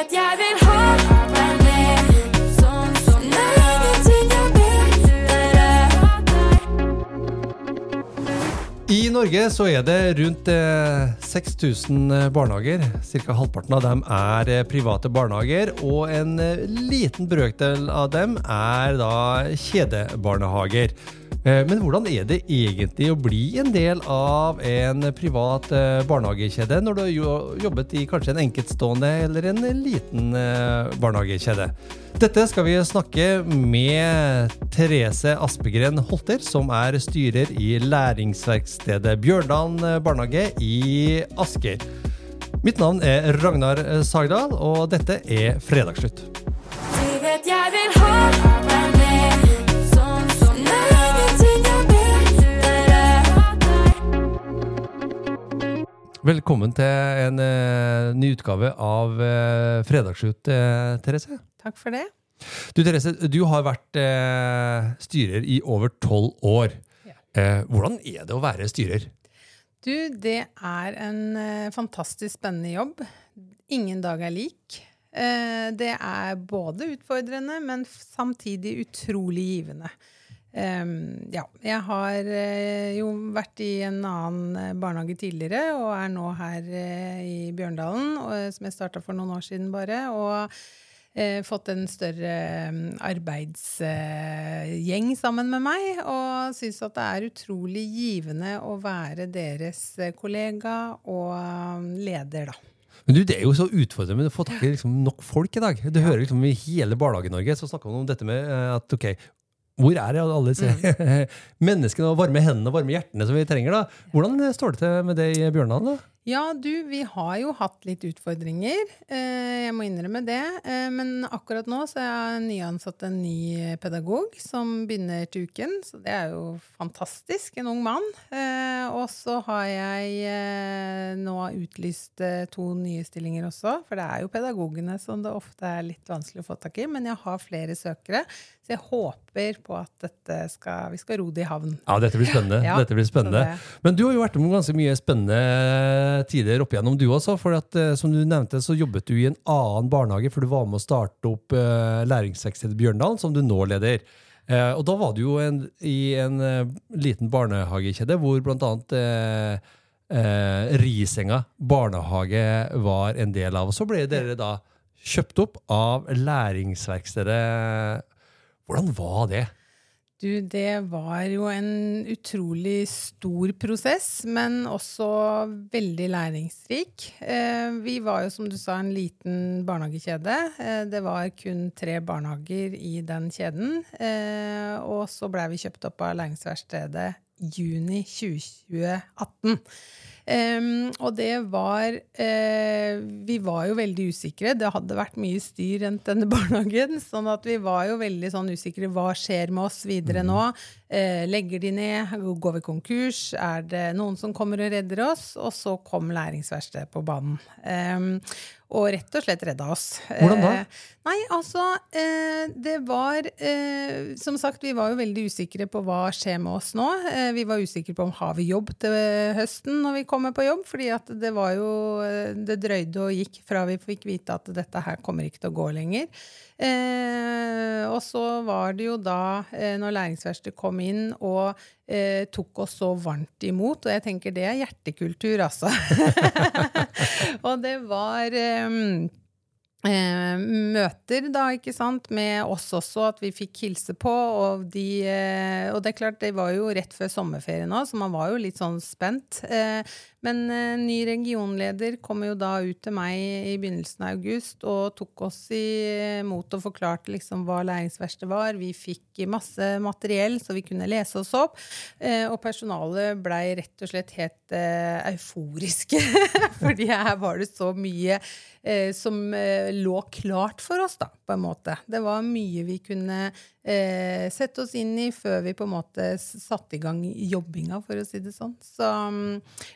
vet jeg vil ha. Sånn I Norge så er det rundt eh, 6000 barnehager. Ca. halvparten av dem er eh, private barnehager, og en eh, liten brøkdel av dem er da kjedebarnehager. Eh, Men hvordan er det egentlig å bli en del av en privat eh, barnehagekjede når du har jobbet i kanskje en enkeltstående eller en liten eh, barnehagekjede? Dette skal vi snakke med Therese Aspegren Holter, som er styrer i læringsverkstedet Bjørndalen barnehage i Asker. Mitt navn er Ragnar Sagdal, og dette er Fredagsslutt. Du vet jeg vil ha Velkommen til en uh, ny utgave av uh, Fredagsslutt, uh, Therese. Takk for det. Du, Therese, du har vært uh, styrer i over tolv år. Ja. Eh, hvordan er det å være styrer? Du, det er en eh, fantastisk spennende jobb. Ingen dag er lik. Eh, det er både utfordrende, men samtidig utrolig givende. Em, ja, jeg har uh, jo vært i en annen eh, barnehage tidligere, og er nå her uh, i Bjørndalen, og, som jeg starta for noen år siden bare. og uh, fått en større eh, arbeidsgjeng sammen med meg, og syns at det er utrolig givende å være deres kollega og eh, leder, da. Men du, Det er jo så utfordrende å få tak i liksom, nok folk i dag. Du hører liksom I hele Barnehage-Norge så snakker man om dette med at ok, hvor er det alle disse menneskene og varme hendene og varme hjertene som vi trenger? da? Hvordan står det til med det i Bjørndalen? da? Ja, du, vi har jo hatt litt utfordringer. Eh, jeg må innrømme det. Eh, men akkurat nå så er jeg nyansatt en ny pedagog som begynner til uken. Så det er jo fantastisk. En ung mann. Eh, og så har jeg nå utlyst to nye stillinger også. For det er jo pedagogene som det ofte er litt vanskelig å få tak i. Men jeg har flere søkere. Så jeg håper på at skal, vi skal ro det i havn. Ja, Dette blir spennende. Ja, dette blir spennende. Men du har jo vært med ganske mye spennende tider opp igjennom, du også. For at, eh, som du nevnte, så jobbet du i en annen barnehage, for du var med å starte opp uh, læringsverkstedet Bjørndalen, som du nå leder. Uh, og da var du jo en, i en uh, liten barnehagekjede hvor annet eh, eh, Risenga barnehage var en del av. Og så ble dere da kjøpt opp av læringsverkstedet. Hvordan var det? Du, det var jo en utrolig stor prosess, men også veldig læringsrik. Eh, vi var jo, som du sa, en liten barnehagekjede. Eh, det var kun tre barnehager i den kjeden. Eh, og så blei vi kjøpt opp av Læringsverkstedet juni 2018. Um, og det var uh, Vi var jo veldig usikre. Det hadde vært mye styr rundt denne barnehagen. sånn at vi var jo veldig sånn usikre. Hva skjer med oss videre nå? Uh, legger de ned? Går vi konkurs? Er det noen som kommer og redder oss? Og så kom Læringsverkstedet på banen. Um, og rett og slett redda oss. Hvordan da? Eh, nei, altså eh, Det var eh, Som sagt, vi var jo veldig usikre på hva skjer med oss nå. Eh, vi var usikre på om har vi jobb til høsten når vi kommer på jobb, fordi at det var jo eh, Det drøyde og gikk fra vi fikk vite at dette her kommer ikke til å gå lenger. Eh, og så var det jo da, når Læringsverkstedet kom inn og eh, tok oss så varmt imot, og jeg tenker det er hjertekultur, altså. og det var eh, eh, møter, da, ikke sant, med oss også, at vi fikk hilse på. Og, de, eh, og det er klart, det var jo rett før sommerferien òg, så man var jo litt sånn spent. Eh, men ny regionleder kom jo da ut til meg i begynnelsen av august og tok oss imot og forklarte liksom hva læringsverkstedet var. Vi fikk masse materiell så vi kunne lese oss opp. Eh, og personalet blei rett og slett helt eh, euforiske, fordi her var det så mye eh, som lå klart for oss, da, på en måte. Det var mye vi kunne sette oss inn i før vi på en måte satte i gang jobbinga, for å si det sånn. Så mm,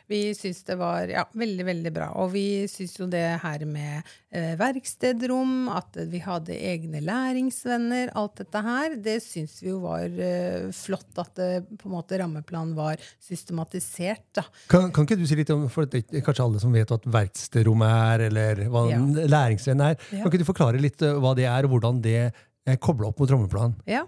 vi syns det var ja, veldig, veldig bra. Og vi syns jo det her med verkstedrom, at vi hadde egne læringsvenner, alt dette her, det syns vi jo var uh, flott at det, på en måte rammeplanen var systematisert, da. Kan, kan ikke du si litt om, for det er kanskje alle som vet hva et verkstedrom er, eller hva Ja. læringsvenn er? Kan ikke du forklare litt eh, hva det er, og hvordan det eh, kobler opp mot trommeplanen. Ja.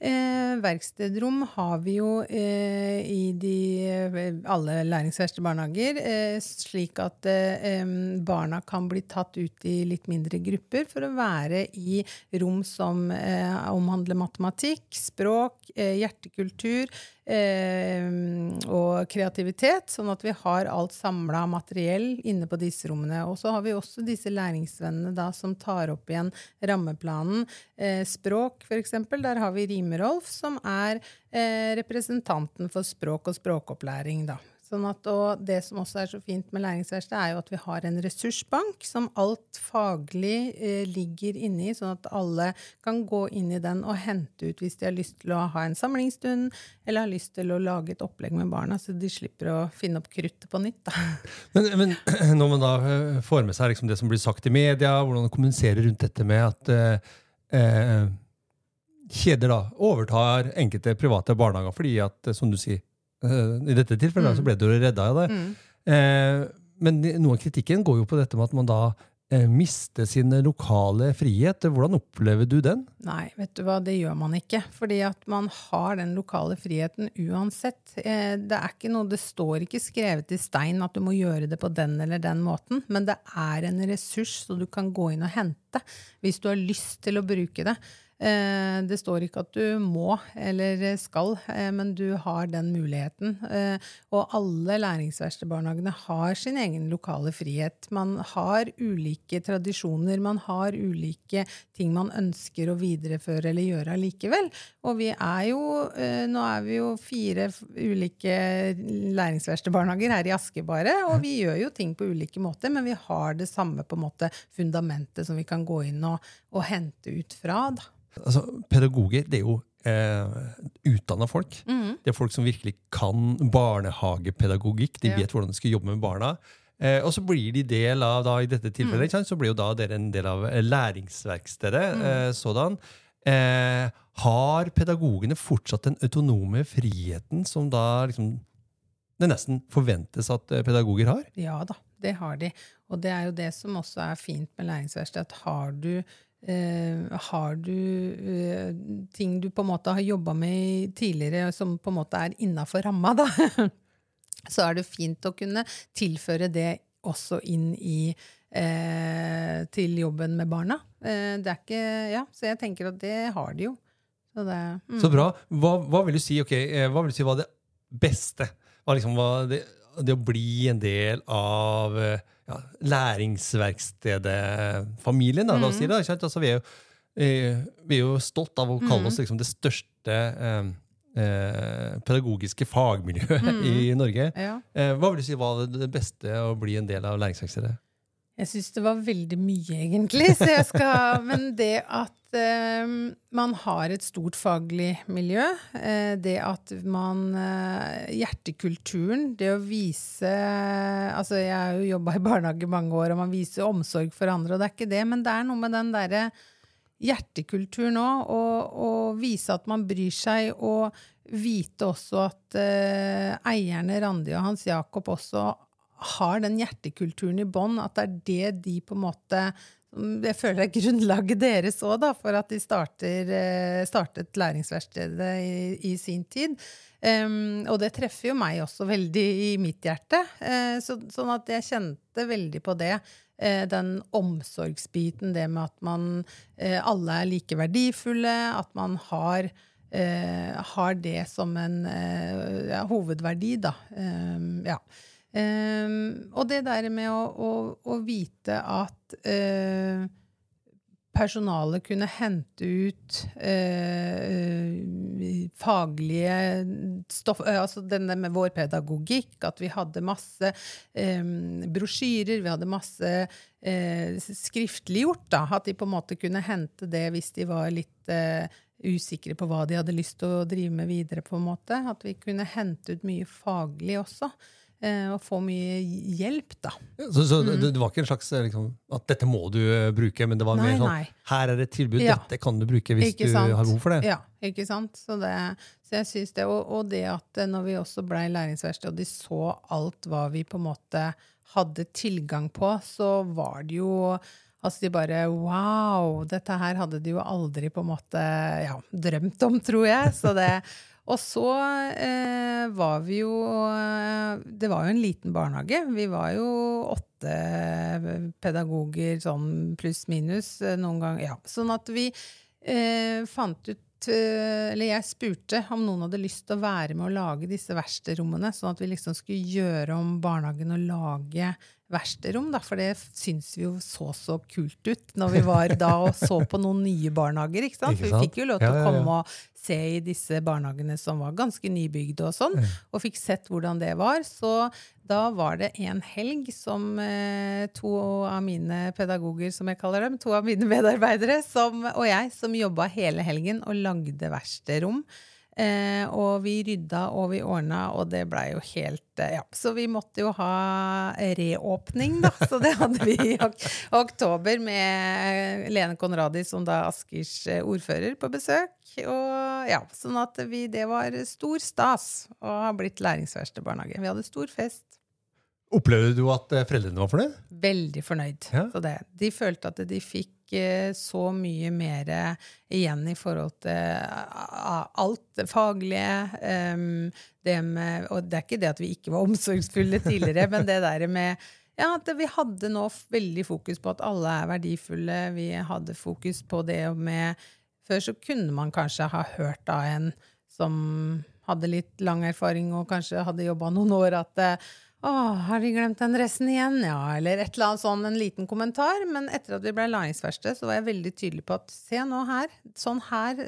Eh, verkstedrom har vi jo eh, i de, eh, alle læringsverste barnehager, eh, slik at eh, barna kan bli tatt ut i litt mindre grupper for å være i rom som omhandler matematikk, språk, hjertekultur og kreativitet, sånn at vi har alt samla materiell inne på disse rommene. Og så har vi også disse læringsvennene da, som tar opp igjen rammeplanen. Eh, språk, f.eks. Der har vi Rime-Rolf, som er eh, representanten for språk og språkopplæring. da. Sånn at, og det som også er så fint med Læringsverkstedet, er jo at vi har en ressursbank som alt faglig eh, ligger inni, sånn at alle kan gå inn i den og hente ut hvis de har lyst til å ha en samlingsstund, eller har lyst til å lage et opplegg med barna, så de slipper å finne opp kruttet på nytt. Da. Men, men når man da eh, får med seg liksom det som blir sagt i media, hvordan man kommuniserer rundt dette med at eh, eh, kjeder da overtar enkelte private barnehager fordi at, eh, som du sier, eh, i dette tilfellet så ble du redda av det. Eh, men noe av kritikken går jo på dette med at man da eh, mister sin lokale frihet. Hvordan opplever du den? Nei, vet du hva, det gjør man ikke. Fordi at man har den lokale friheten uansett. Eh, Det er ikke noe, det står ikke skrevet i stein at du må gjøre det på den eller den måten, men det er en ressurs så du kan gå inn og hente hvis du har lyst til å bruke det. Eh, Det står ikke at du må eller skal, eh, men du har den muligheten. Eh, Og alle læringsverkstedbarnehagene har sin egen lokale frihet. Man har ulike tradisjoner, man har ulike ting man ønsker å videreføre eller gjøre allikevel. Og vi er jo, nå er vi jo fire ulike læringsverkstedbarnehager her i Aske bare, og vi gjør jo ting på ulike måter, men vi har det samme på en måte fundamentet som vi kan gå inn og, og hente ut fra. da. Altså, pedagoger det er jo eh, utdanna folk. Mm. Det er folk som virkelig kan barnehagepedagogikk. De Ja. vet hvordan de skal jobbe med barna. Eh, og så blir de del av, da, i dette tilfellet, Mm. så blir jo da dere en del av eh, læringsverkstedet. Mm. Eh, sådan. Eh, har pedagogene fortsatt den autonome friheten som da liksom det nesten forventes at eh, pedagoger har? Ja da, det har de. Og det er jo det som også er fint med læringsverkstedet. at har du har du eh, ting du på en måte har jobba med tidligere, som på en måte er innafor ramma, da, så er det fint å kunne tilføre det også inn i eh, til jobben med barna. Eh, det er ikke Ja, så jeg tenker at det har de jo. Så det mm. Så bra. Hva, hva vil du si ok, eh, hva vil du si var det beste? Hva liksom var det, det å bli en del av eh, ja, læringsverkstedet-familien, Mm. si det. Altså, vi, er jo, eh, vi er jo stolt av å kalle oss liksom, det største eh, eh, pedagogiske fagmiljøet i Norge. Ja. Eh, hva vil du si var det beste å bli en del av læringsverkstedet? Jeg syns det var veldig mye, egentlig. Så jeg skal, men det at eh, man har et stort faglig miljø, eh, det at man eh, Hjertekulturen, det å vise Altså, jeg har jo jobba i barnehage mange år, og man viser omsorg for andre, og det er ikke det, men det er noe med den derre hjertekulturen nå, og, og vise at man bryr seg, og vite også at eh, eierne Randi og Hans Jakob også har den hjertekulturen i bånn, at det er det de på en måte jeg føler det er grunnlaget deres òg, for at de starter, eh, startet læringsverkstedet i, i sin tid. Um, og det treffer jo meg også veldig i mitt hjerte. Uh, så, sånn at jeg kjente veldig på det. Uh, den omsorgsbiten, det med at man uh, alle er like verdifulle, at man har har det som en ja, hovedverdi, da. Em, ja. Em, og det der med å, å, å vite at uh, personalet kunne hente ut uh, faglige stoff uh, Altså denne med vår pedagogikk, at vi hadde masse um, brosjyrer, vi hadde masse skriftliggjort, da. At de på en måte kunne hente det hvis de var litt usikre på hva de hadde lyst til å drive med videre. på en måte. At vi kunne hente ut mye faglig også. Eh, Og få mye hjelp, da. Så, så det, det var ikke en slags eh, liksom, at dette må du eh, bruke, men det var Nei, mer sånn nei. her er et tilbud, Ja. dette kan du bruke hvis Ikke du sant? har behov for det. Ja, ikke sant? Så, det, så jeg synes det, og, og det at når vi også blei læringsverksted, og de så alt hva vi på en måte hadde tilgang på, så var det jo Altså de bare Wow! Dette her hadde de jo aldri på en måte ja, drømt om, tror jeg. Så det, og så eh, var vi jo eh, Det var jo en liten barnehage. Vi var jo åtte pedagoger sånn pluss-minus eh, noen ganger. Ja. Sånn at vi eh, fant ut eh, eller jeg spurte om noen hadde lyst til å være med å lage disse verkstedrommene, sånn at vi liksom skulle gjøre om barnehagen og lage verksterom, da, for det syns vi jo så så kult ut når vi var da og så på noen nye barnehager. ikke sant? For vi fikk jo lov til Ja, ja, å komme og se i disse barnehagene som var ganske nybygde og sånn, og fikk sett hvordan det var. Så da var det en helg som eh, to av mine pedagoger, som jeg kaller dem, to av mine medarbeidere som, og jeg, som jobba hele helgen og lagde verkstedrom. Eh, og vi rydda og vi ordna, og det blei jo helt eh, Ja, så vi måtte jo ha reåpning, da. Så det hadde vi i ok oktober med Lene Konradi, som da er Askers eh, ordfører, på besøk. Og ja, sånn at vi, det var stor stas å ha blitt læringsverkstedbarnehage. Vi hadde stor fest. Opplevde du at eh, foreldrene var fornøyd? Veldig fornøyd. Ja. Så det. De følte at de fikk eh, så mye mer igjen i forhold til alt det faglige. det med, og det er ikke det at vi ikke var omsorgsfulle tidligere, men det der med ja, at vi hadde nå veldig fokus på at alle er verdifulle. Vi hadde fokus på det med Før så kunne man kanskje ha hørt av en som hadde litt lang erfaring og kanskje hadde jobba noen år, at eh, å, har de glemt den dressen igjen? Ja, eller et eller annet sånn, en liten kommentar. Men etter at vi ble læringsverksted, så var jeg veldig tydelig på at se nå her, sånn her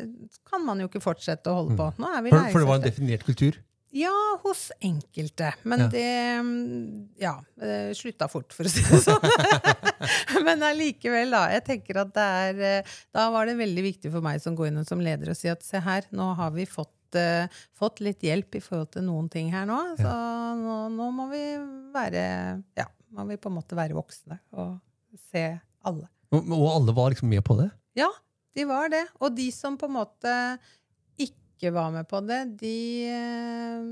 kan man jo ikke fortsette å holde på. Nå er vi For, for det var en definert kultur? Ja, hos enkelte. Men Ja. det mm, ja, eh, slutta fort, for å si det sånn. Men allikevel, da. Jeg tenker at det er eh, Da var det veldig viktig for meg som går inn som leder å si at se her, nå har vi fått, fått litt hjelp i forhold til noen ting her nå. Så nå, nå må vi være Ja, må vi på en måte være voksne og se alle. Og, og alle var liksom med på det? Ja, de var det. Og de som på en måte ikke var med på det, de, eh,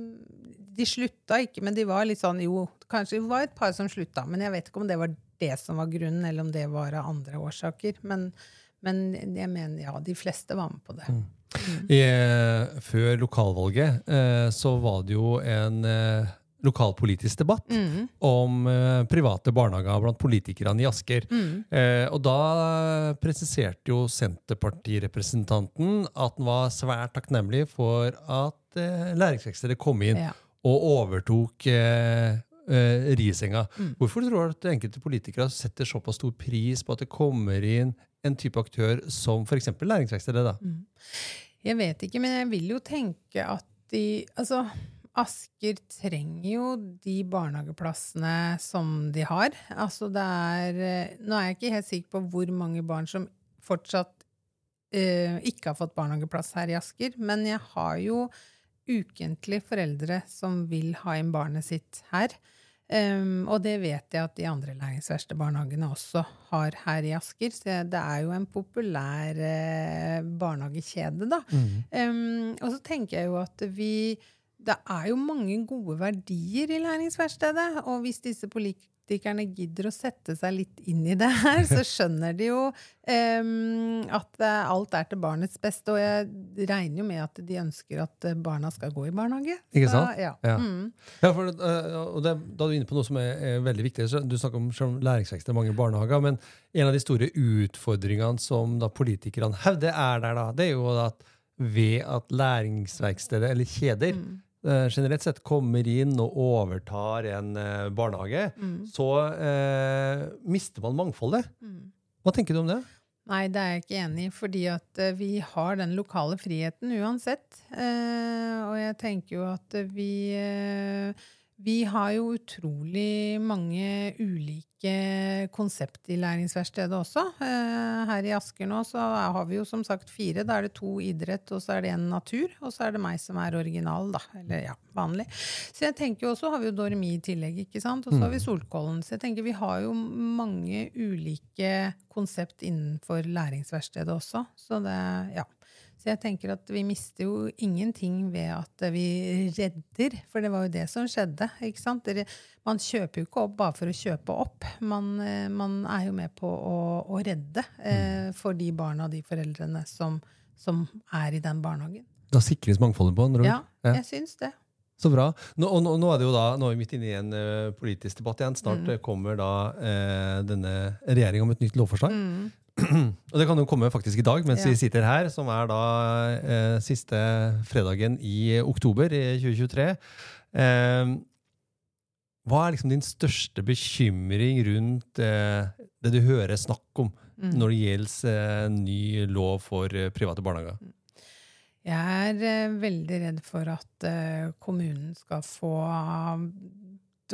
de slutta ikke, men de var litt sånn Jo, kanskje det var et par som slutta, men jeg vet ikke om det var det som var grunnen, eller om det var av andre årsaker. Men, men jeg mener, ja, de fleste var med på det. Eh, før lokalvalget eh, så var det jo en eh, lokalpolitisk debatt Mm. om eh, private barnehager blant politikerne i Asker. Mm. Og da presiserte jo Senterpartirepresentanten at han var svært takknemlig for at eh, læringsvekslere kom inn Ja. og overtok Risenga. Mm. Hvorfor tror du at enkelte politikere setter såpass stor pris på at det kommer inn en type aktør som f.eks. læringsvekslere? da? Mm. Jeg vet ikke, men jeg vil jo tenke at de Altså, Asker trenger jo de barnehageplassene som de har. Altså, det er eh, Nå er jeg ikke helt sikker på hvor mange barn som fortsatt uh, ikke har fått barnehageplass her i Asker, men jeg har jo ukentlig foreldre som vil ha inn barnet sitt her. Um, og det vet jeg at de andre læringsverste barnehagene også har her i Asker. Så det er jo en populær eh, barnehagekjede, da. Um, og så tenker jeg jo at vi Det er jo mange gode verdier i læringsverkstedet. Og hvis disse politikerne gidder å sette seg litt inn i det her, så skjønner de jo um, at eh, alt er til barnets beste. Og jeg regner jo med at de ønsker at eh, barna skal gå i barnehage. Ikke Så, sant? ja. Ja. Mm. Ja, for, eh, og det, Da er du inne på noe som er, er veldig viktig. Du snakker om om læringsvekst i mange barnehager, men en av de store utfordringene som da politikerne hevder er der, da, det er jo at ved at læringsverkstedet, eller kjeder, Mm. Eh, generelt sett kommer inn og overtar en eh, barnehage, Mm. så eh, mister man mangfoldet. Mm. Hva tenker du om det? Nei, det er jeg ikke enig i, fordi at eh, vi har den lokale friheten uansett. Eh, og jeg tenker jo at vi eh, Vi har jo utrolig mange ulike konsept i læringsverkstedet også. Eh, her i Asker nå så har vi jo som sagt fire. Da er det to idrett, og så er det en natur. Og så er det meg som er original, da. Eller ja, vanlig. Så jeg tenker jo også har vi jo Dormi i tillegg, ikke sant. Og så har vi Solkollen. Så jeg tenker vi har jo mange ulike konsept innenfor læringsverkstedet også. Så det, ja. Så jeg tenker at vi mister jo ingenting ved at vi redder, for det var jo det som skjedde. ikke sant? Man kjøper jo ikke opp bare for å kjøpe opp. Man, eh, man er jo med på å, å redde eh, for de barna og de foreldrene som, som er i den barnehagen. Da sikres mangfoldet på en Ja, jeg syns det. Så bra. Nå, og nå, nå er det jo da, nå er vi midt inne i en eh, politisk debatt igjen. Snart mm. kommer da eh, denne regjeringa med et nytt lovforslag. Og det kan jo komme faktisk i dag, mens Ja. vi sitter her, som er da eh, siste fredagen i oktober i 2023. Eh, hva er liksom din største bekymring rundt eh, det du hører snakk om når det gjelder eh, ny lov for eh, private barnehager? Jeg er eh, veldig redd for at kommunen skal få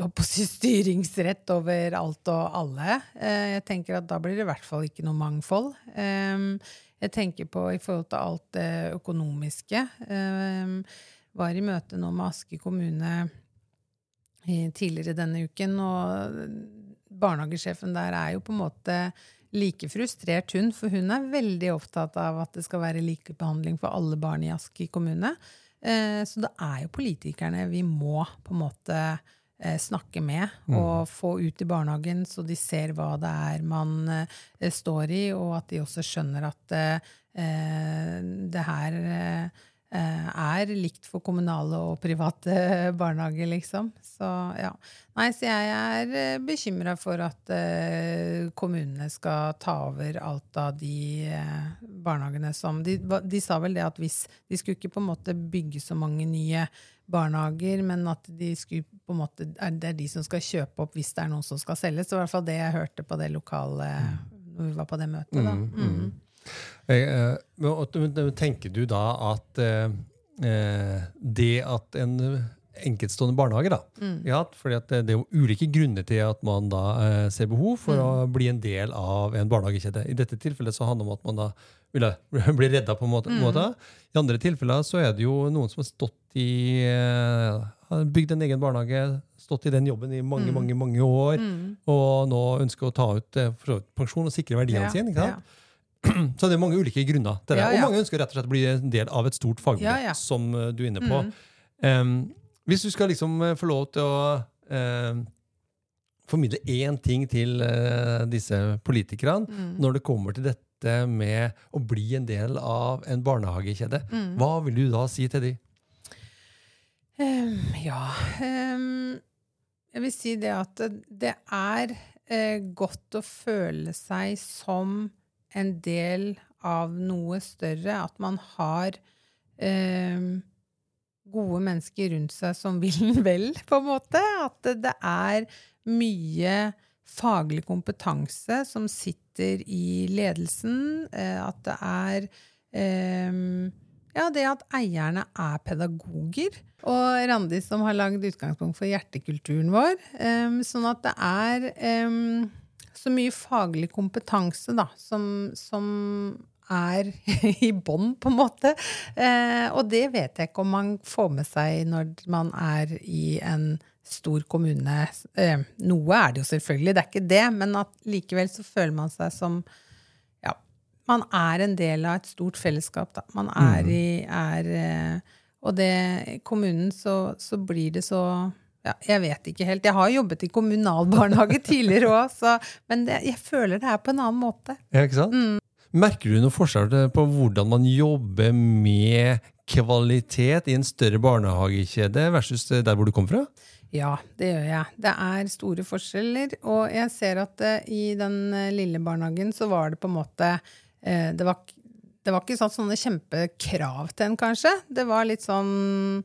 eh, styringsrett over alt og alle. Eh, jeg tenker at da blir det i hvert fall ikke noe mangfold. Eh, jeg tenker på i forhold til alt det økonomiske. Jeg var i møte nå med Aske kommune tidligere denne uken, og barnehagesjefen der er jo på en måte like frustrert hun, for hun er veldig opptatt av at det skal være likebehandling for alle barn i Aske kommune. Eh, så det er jo politikerne vi må på en måte eh, snakke med og få ut i barnehagen, så de ser hva det er man eh, står i, og at de også skjønner at eh, eh, det her eh, eh, er likt for kommunale og private barnehager, liksom. Så ja. Nei, så jeg er bekymra for at eh, kommunene skal ta over alt av de eh, barnehagene som de, de sa vel det at hvis De skulle ikke på en måte bygge så mange nye barnehager, men at de skulle måte, det er de som skal kjøpe opp hvis det er noen som skal selges. Det var i hvert fall det jeg hørte på det lokale når vi var på det møtet. da. Mm. Mm. eh, men men Tenker du da at eh, eh, det at en enkeltstående barnehage da, ja, fordi at det det er jo ulike grunner til at man da eh, ser behov for å bli en del av en barnehagekjede. I dette tilfellet så handler det om at man da ville bli redda på en måte. måte. I andre tilfeller så er det jo noen som har stått i eh, har bygd en egen barnehage, stått i den jobben i mange, mange, mange år, og nå ønsker å ta ut eh, pensjon og sikre verdiene Ja, sine. ikke ja. Så det er mange ulike grunner til det. Ja. Og mange ønsker rett og slett å bli en del av et stort fagmiljø, som eh, du er inne på. Um, hvis du skal liksom få lov til å eh, formidle én ting til uh, disse politikerne Mm. når det kommer til dette med å bli en del av en barnehagekjede, Mm. hva vil du da si til de? Um, ja um, Jeg vil si det at det er uh, godt å føle seg som en del av noe større. At man har um, gode mennesker rundt seg som vil vel, på en måte. At det, det er mye faglig kompetanse som sitter i ledelsen. Eh, at det er ehm, ja, det at eierne er pedagoger. Og Randi som har lagd utgangspunkt for hjertekulturen vår. sånn at det er så mye faglig kompetanse da, som, som er i bånn, på en måte. Eh, og det vet jeg ikke om man får med seg når man er i en stor kommune. Eh, noe er det jo selvfølgelig, det er ikke det, men at likevel så føler man seg som ja, man er en del av et stort fellesskap. Da. Man er i er, eh, Og det kommunen så, så blir det så ja, Jeg vet ikke helt. Jeg har jobbet i kommunal barnehage tidligere òg, men det, jeg føler det er på en annen måte. Ja, ikke sant? Merker du noe forskjell på hvordan man jobber med kvalitet i en større barnehagekjede versus der hvor du kommer fra? Ja, det gjør jeg. Det er store forskjeller. Og jeg ser at eh, i den eh, lille barnehagen så var det på en måte eh, det, var, det var ikke sånn, sånne kjempekrav til en, kanskje. Det var litt sånn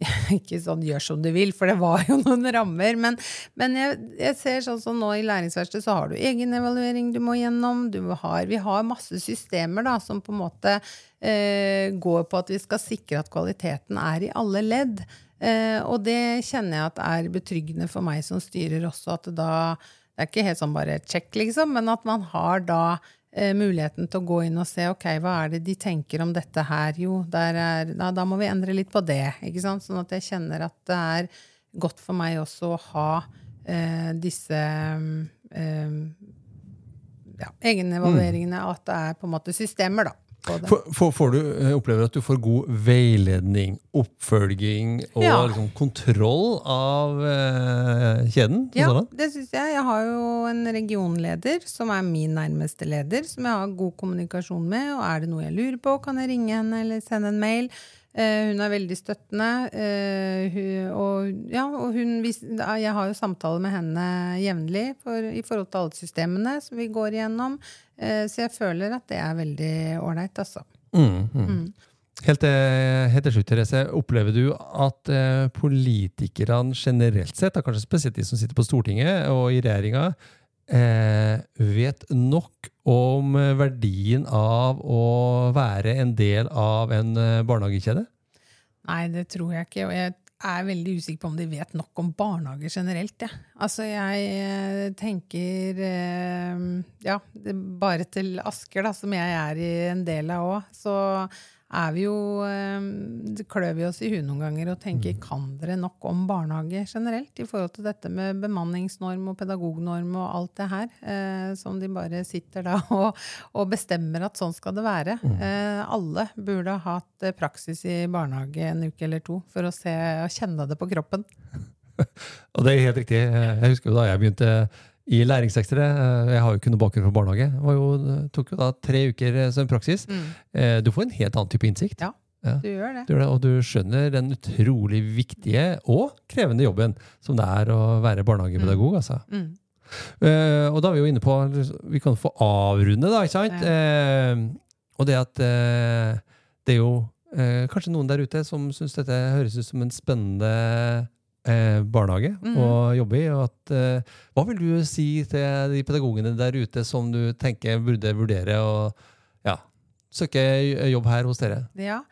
Ikke sånn 'gjør som du vil', for det var jo noen rammer. Men, men jeg, jeg ser sånn som nå i læringsverkstedet, så har du egen evaluering du må gjennom. Du har, vi har masse systemer da, som på en måte eh, går på at vi skal sikre at kvaliteten er i alle ledd. Eh, og det kjenner jeg at er betryggende for meg som styrer også, at da det er ikke helt sånn bare check, liksom, men at man har da muligheten til å gå inn og se ok, hva er det de tenker om dette her. Jo, der er, da, da må vi endre litt på det. ikke sant? Sånn at jeg kjenner at det er godt for meg også å ha eh, disse eh, ja, egenevalueringene, at det er på en måte systemer, da. På det. For, for, får du, eh, opplever at du får god veiledning, oppfølging og Ja. liksom, kontroll av eh, kjeden? Ja, sånn. det syns jeg. Jeg har jo en regionleder som er min nærmeste leder, som jeg har god kommunikasjon med. Og er det noe jeg lurer på, kan jeg ringe henne eller sende en mail. Eh, hun er veldig støttende. eh, hun, og ja, og hun, jeg har jo samtaler med henne jevnlig for, i forhold til alle systemene som vi går igjennom. Eh, så jeg føler at det er veldig ålreit, altså. Mm, mm. Helt, til- helt til slutt, Therese. Opplever du at politikerne generelt sett, kanskje spesielt de som sitter på Stortinget og i regjeringa, eh, vet nok om eh, verdien av å være en del av en eh, barnehagekjede? Nei, det tror jeg ikke. Og jeg er veldig usikker på om de vet nok om barnehager generelt. Ja. Altså, jeg eh, tenker eh, Ja, bare til Asker, da, som jeg er i en del av òg, så er vi jo eh, Det klør vi oss i huet noen ganger og tenker kan dere nok om barnehage generelt i forhold til dette med bemanningsnorm og pedagognorm og alt det her, eh, som de bare sitter da og, og bestemmer at sånn skal det være. Eh, alle burde ha hatt eh, praksis i barnehage en uke eller to for å se og kjenne det på kroppen. Og det er helt riktig. Jeg husker jo da jeg begynte i læringssektere. eh, Jeg har jo ikke noe bakgrunn fra barnehage. Det var jo, tok jo da tre uker eh, som praksis. Mm. Du får en helt annen type innsikt. Ja, Ja. du gjør det. Du gjør det, og du skjønner den utrolig viktige og krevende jobben som det er å være barnehagepedagog. Altså. Mm. Uh, og da er vi jo inne på Vi kan få avrunde, da. ikke sant? Eh, og det at uh, det er jo eh, kanskje noen der ute som syns dette høres ut som en spennende eh, barnehage mm. å jobbe i. Og at, eh, hva vil du si til de pedagogene der ute som du tenker burde vurdere å ja, søke jobb her hos dere? Ja.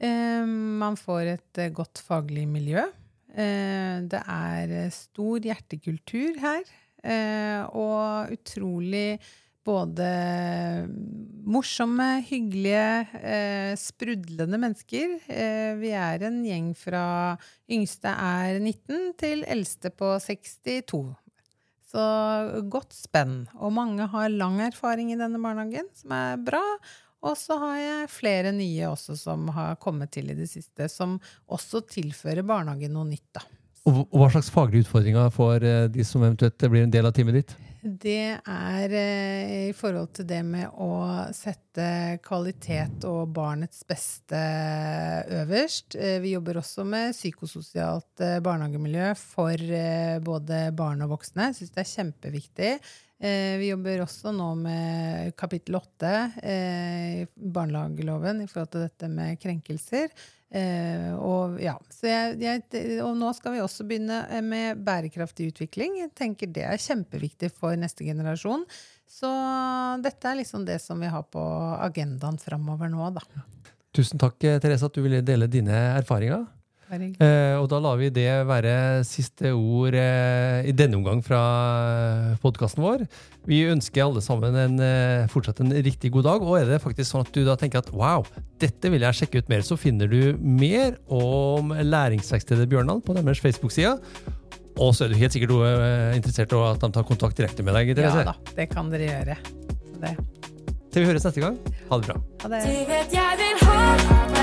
Eh, man får et eh, godt faglig miljø. Eh, det er eh, stor hjertekultur her. Eh, og utrolig både morsomme, hyggelige, eh, sprudlende mennesker. Eh, vi er en gjeng fra yngste er 19 til eldste på 62. Så godt spenn. Og mange har lang erfaring i denne barnehagen, som er bra. Og så har jeg flere nye også som har kommet til i det siste, som også tilfører barnehagen noe nytt. da. Og hva slags faglige utfordringer får eh, de som eventuelt blir en del av teamet ditt? Det er eh, i forhold til det med å sette kvalitet og barnets beste øverst. Eh, vi jobber også med psykososialt eh, barnehagemiljø for eh, både barn og voksne. Jeg syns det er kjempeviktig. Eh, vi jobber også nå med kapittel åtte eh, i barnehageloven i forhold til dette med krenkelser. Eh, og, ja, jeg, jeg, og nå skal vi også begynne med bærekraftig utvikling. Jeg tenker Det er kjempeviktig for neste generasjon. Så dette er liksom det som vi har på agendaen framover nå, da. Tusen takk, Therese, at du ville dele dine erfaringer. Eh, og da lar vi det være siste ord eh, i denne omgang fra podkasten vår. Vi ønsker alle sammen en, eh, fortsatt en riktig god dag. Og er det faktisk sånn at du da tenker at wow, dette vil jeg sjekke ut mer, så finner du mer om Læringsverkstedet Bjørndal på deres Facebook-side. Og så er du helt sikkert eh, interessert i at de tar kontakt direkte med deg. Ja da, det kan dere gjøre. Det. Til vi høres neste gang. Ha det bra. Ha det.